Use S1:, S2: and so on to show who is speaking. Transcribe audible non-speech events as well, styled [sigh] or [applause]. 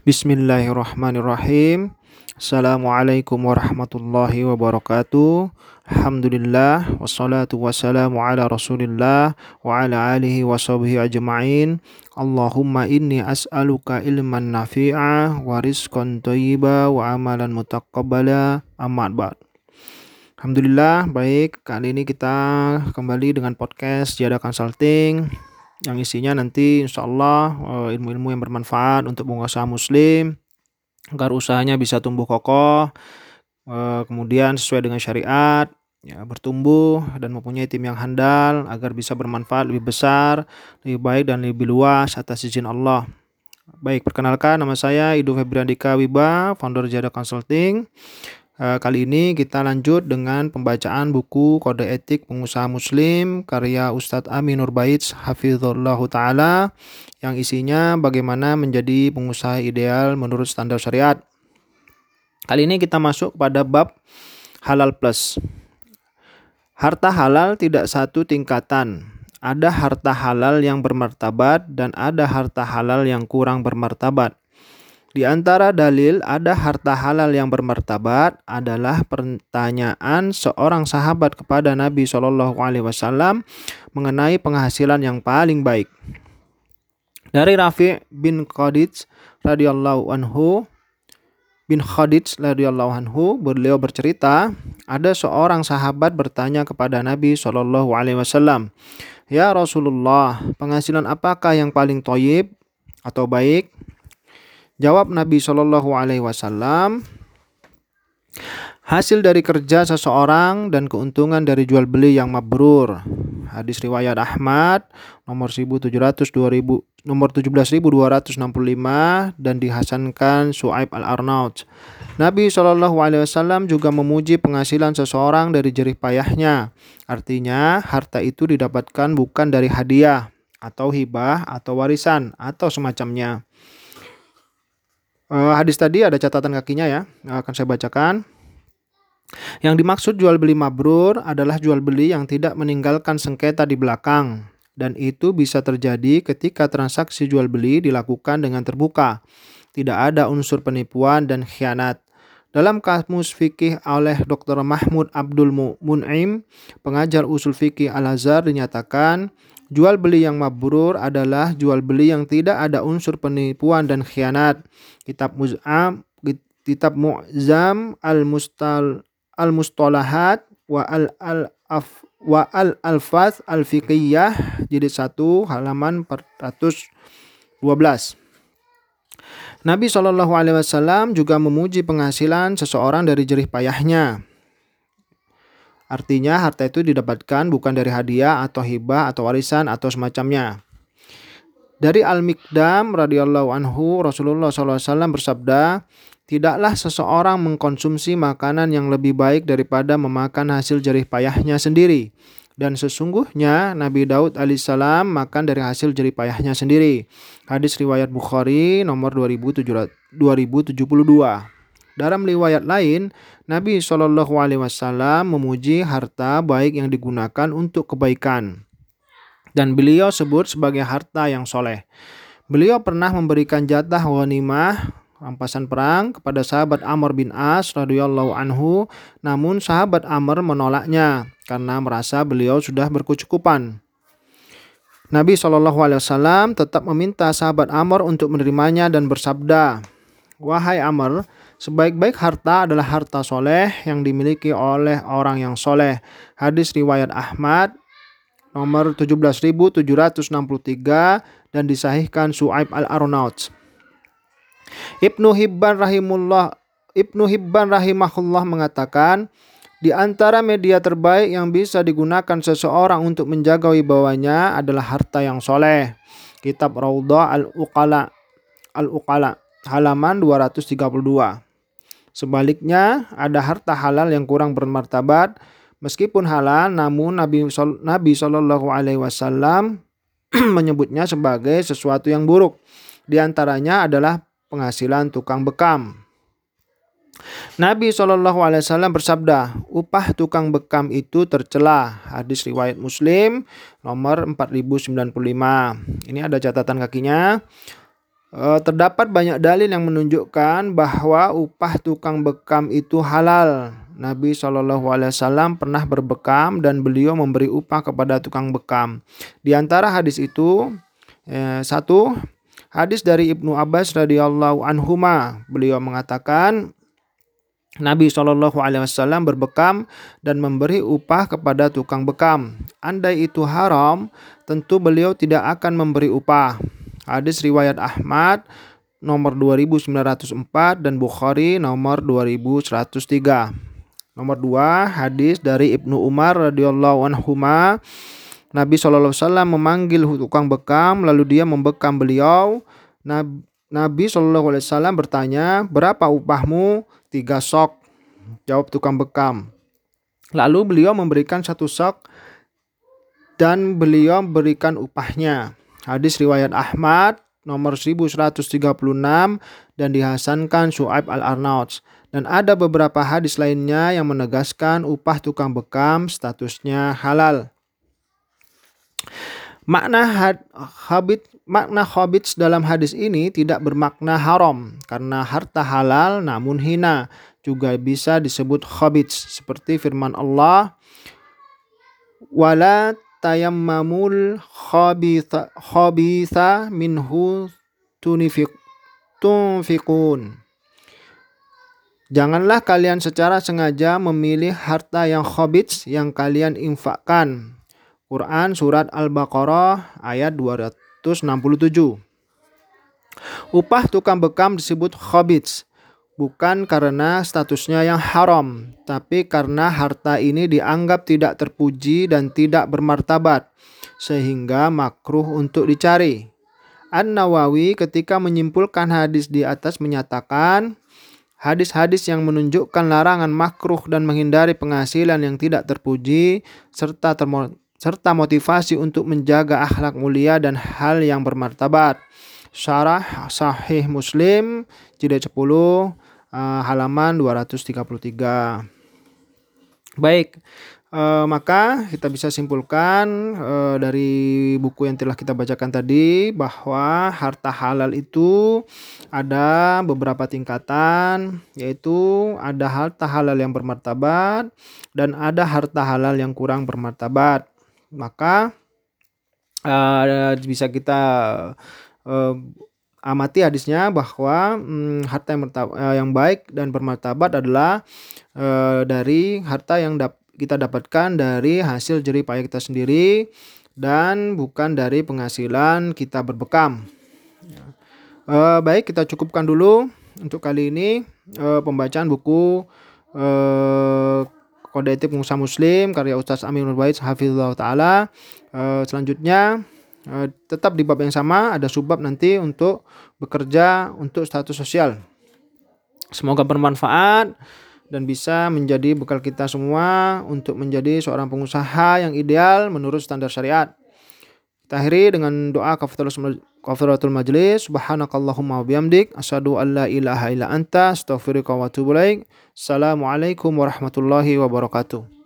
S1: Bismillahirrahmanirrahim. Assalamualaikum warahmatullahi wabarakatuh. Alhamdulillah wassalatu wassalamu ala Rasulillah wa ala alihi wa sahbihi ajma'in. Allahumma inni as'aluka ilman nafi'a wa rizqan thayyiba wa amalan mutaqabbala. Amma ba'd. Alhamdulillah, baik. Kali ini kita kembali dengan podcast Jada Consulting yang isinya nanti insya Allah eh, ilmu-ilmu yang bermanfaat untuk pengusaha muslim agar usahanya bisa tumbuh kokoh eh, kemudian sesuai dengan syariat ya bertumbuh dan mempunyai tim yang handal agar bisa bermanfaat lebih besar lebih baik dan lebih luas atas izin Allah. Baik perkenalkan nama saya Idu Febriandika Wiba founder Jada Consulting kali ini kita lanjut dengan pembacaan buku Kode Etik Pengusaha Muslim karya Ustadz Aminur Baits Hafizullah Ta'ala yang isinya bagaimana menjadi pengusaha ideal menurut standar syariat. Kali ini kita masuk pada bab halal plus. Harta halal tidak satu tingkatan. Ada harta halal yang bermartabat dan ada harta halal yang kurang bermartabat. Di antara dalil ada harta halal yang bermartabat adalah pertanyaan seorang sahabat kepada Nabi Shallallahu Alaihi Wasallam mengenai penghasilan yang paling baik. Dari Rafi bin Khadij radhiyallahu anhu bin Khadij radhiyallahu anhu beliau bercerita ada seorang sahabat bertanya kepada Nabi Shallallahu Alaihi Wasallam Ya Rasulullah penghasilan apakah yang paling toyib atau baik Jawab Nabi Shallallahu Alaihi Wasallam, hasil dari kerja seseorang dan keuntungan dari jual beli yang mabrur. Hadis riwayat Ahmad nomor 1700 2000 nomor 17265 dan dihasankan Suaib al-Arnaut. Nabi Shallallahu alaihi wasallam juga memuji penghasilan seseorang dari jerih payahnya. Artinya, harta itu didapatkan bukan dari hadiah atau hibah atau warisan atau semacamnya. Uh, hadis tadi ada catatan kakinya ya, akan saya bacakan. Yang dimaksud jual beli mabrur adalah jual beli yang tidak meninggalkan sengketa di belakang dan itu bisa terjadi ketika transaksi jual beli dilakukan dengan terbuka. Tidak ada unsur penipuan dan khianat. Dalam kamus fikih oleh Dr. Mahmud Abdul Mun'im, pengajar usul fikih Al-Azhar dinyatakan Jual beli yang mabrur adalah jual beli yang tidak ada unsur penipuan dan khianat. Kitab Muz'am, kitab Mu'zam al-Mustal al-Mustalahat wa al-al af wa al-alfaz al-fiqhiyah jilid 1 halaman 412. Nabi Shallallahu alaihi wasallam juga memuji penghasilan seseorang dari jerih payahnya. Artinya harta itu didapatkan bukan dari hadiah atau hibah atau warisan atau semacamnya. Dari Al-Mikdam radhiyallahu anhu Rasulullah SAW bersabda, Tidaklah seseorang mengkonsumsi makanan yang lebih baik daripada memakan hasil jerih payahnya sendiri. Dan sesungguhnya Nabi Daud alaihissalam makan dari hasil jerih payahnya sendiri. Hadis riwayat Bukhari nomor 2072. Dalam riwayat lain, Nabi Shallallahu Alaihi Wasallam memuji harta baik yang digunakan untuk kebaikan, dan beliau sebut sebagai harta yang soleh. Beliau pernah memberikan jatah wanimah rampasan perang kepada sahabat Amr bin As radhiyallahu anhu, namun sahabat Amr menolaknya karena merasa beliau sudah berkecukupan. Nabi Shallallahu Alaihi Wasallam tetap meminta sahabat Amr untuk menerimanya dan bersabda, Wahai Amr, Sebaik-baik harta adalah harta soleh yang dimiliki oleh orang yang soleh. Hadis riwayat Ahmad nomor 17.763 dan disahihkan Su'aib al-Arnaut. Ibnu Hibban rahimullah Ibnu Hibban rahimahullah mengatakan di antara media terbaik yang bisa digunakan seseorang untuk menjaga wibawanya adalah harta yang soleh. Kitab Raudhah al-Uqala al-Uqala halaman 232. Sebaliknya, ada harta halal yang kurang bermartabat meskipun halal namun Nabi Nabi Shallallahu alaihi wasallam [clears throat] menyebutnya sebagai sesuatu yang buruk. Di antaranya adalah penghasilan tukang bekam. Nabi Shallallahu Alaihi Wasallam bersabda, upah tukang bekam itu tercela. Hadis riwayat Muslim nomor 4095. Ini ada catatan kakinya. E, terdapat banyak dalil yang menunjukkan bahwa upah tukang bekam itu halal. Nabi Shallallahu Alaihi Wasallam pernah berbekam dan beliau memberi upah kepada tukang bekam. Di antara hadis itu, eh, satu hadis dari Ibnu Abbas radhiyallahu anhuma, beliau mengatakan Nabi Shallallahu Alaihi Wasallam berbekam dan memberi upah kepada tukang bekam. Andai itu haram, tentu beliau tidak akan memberi upah. Hadis riwayat Ahmad nomor 2904 dan Bukhari nomor 2103. Nomor 2 hadis dari Ibnu Umar radhiyallahu anhu Nabi SAW memanggil tukang bekam lalu dia membekam beliau. Nabi SAW bertanya, "Berapa upahmu?" Tiga sok. Jawab tukang bekam. Lalu beliau memberikan satu sok dan beliau berikan upahnya. Hadis riwayat Ahmad nomor 1136 dan dihasankan Su'aib al-Arnauts. Dan ada beberapa hadis lainnya yang menegaskan upah tukang bekam statusnya halal. Makna had, habit makna habits dalam hadis ini tidak bermakna haram karena harta halal namun hina juga bisa disebut habits seperti firman Allah wala tayammamul khabitha khabitha minhu tunfiq tunfiqun. Janganlah kalian secara sengaja memilih harta yang khabits yang kalian infakkan. Quran Surat Al-Baqarah ayat 267 Upah tukang bekam disebut khabits bukan karena statusnya yang haram, tapi karena harta ini dianggap tidak terpuji dan tidak bermartabat, sehingga makruh untuk dicari. An-Nawawi ketika menyimpulkan hadis di atas menyatakan, hadis-hadis yang menunjukkan larangan makruh dan menghindari penghasilan yang tidak terpuji, serta serta motivasi untuk menjaga akhlak mulia dan hal yang bermartabat. Syarah Sahih Muslim jilid 10 uh, halaman 233. Baik, uh, maka kita bisa simpulkan uh, dari buku yang telah kita bacakan tadi bahwa harta halal itu ada beberapa tingkatan, yaitu ada harta halal yang bermartabat dan ada harta halal yang kurang bermartabat. Maka uh, bisa kita uh, amati hadisnya bahwa hmm, harta yang, uh, yang baik dan bermartabat adalah uh, dari harta yang dap kita dapatkan dari hasil jerih payah kita sendiri dan bukan dari penghasilan kita berbekam. Uh, baik, kita cukupkan dulu untuk kali ini uh, pembacaan buku uh, Kode Etik Pengusaha Muslim karya Ustaz Amin Nurbait Hafizullah Ta'ala. Uh, selanjutnya Eh, tetap di bab yang sama ada subbab nanti untuk bekerja untuk status sosial. Semoga bermanfaat dan bisa menjadi bekal kita semua untuk menjadi seorang pengusaha yang ideal menurut standar syariat. Kita akhiri dengan doa kafaratul majlis. Subhanakallahumma bihamdik asyhadu an la ilaha illa anta astaghfiruka wa atubu. Assalamualaikum warahmatullahi wabarakatuh.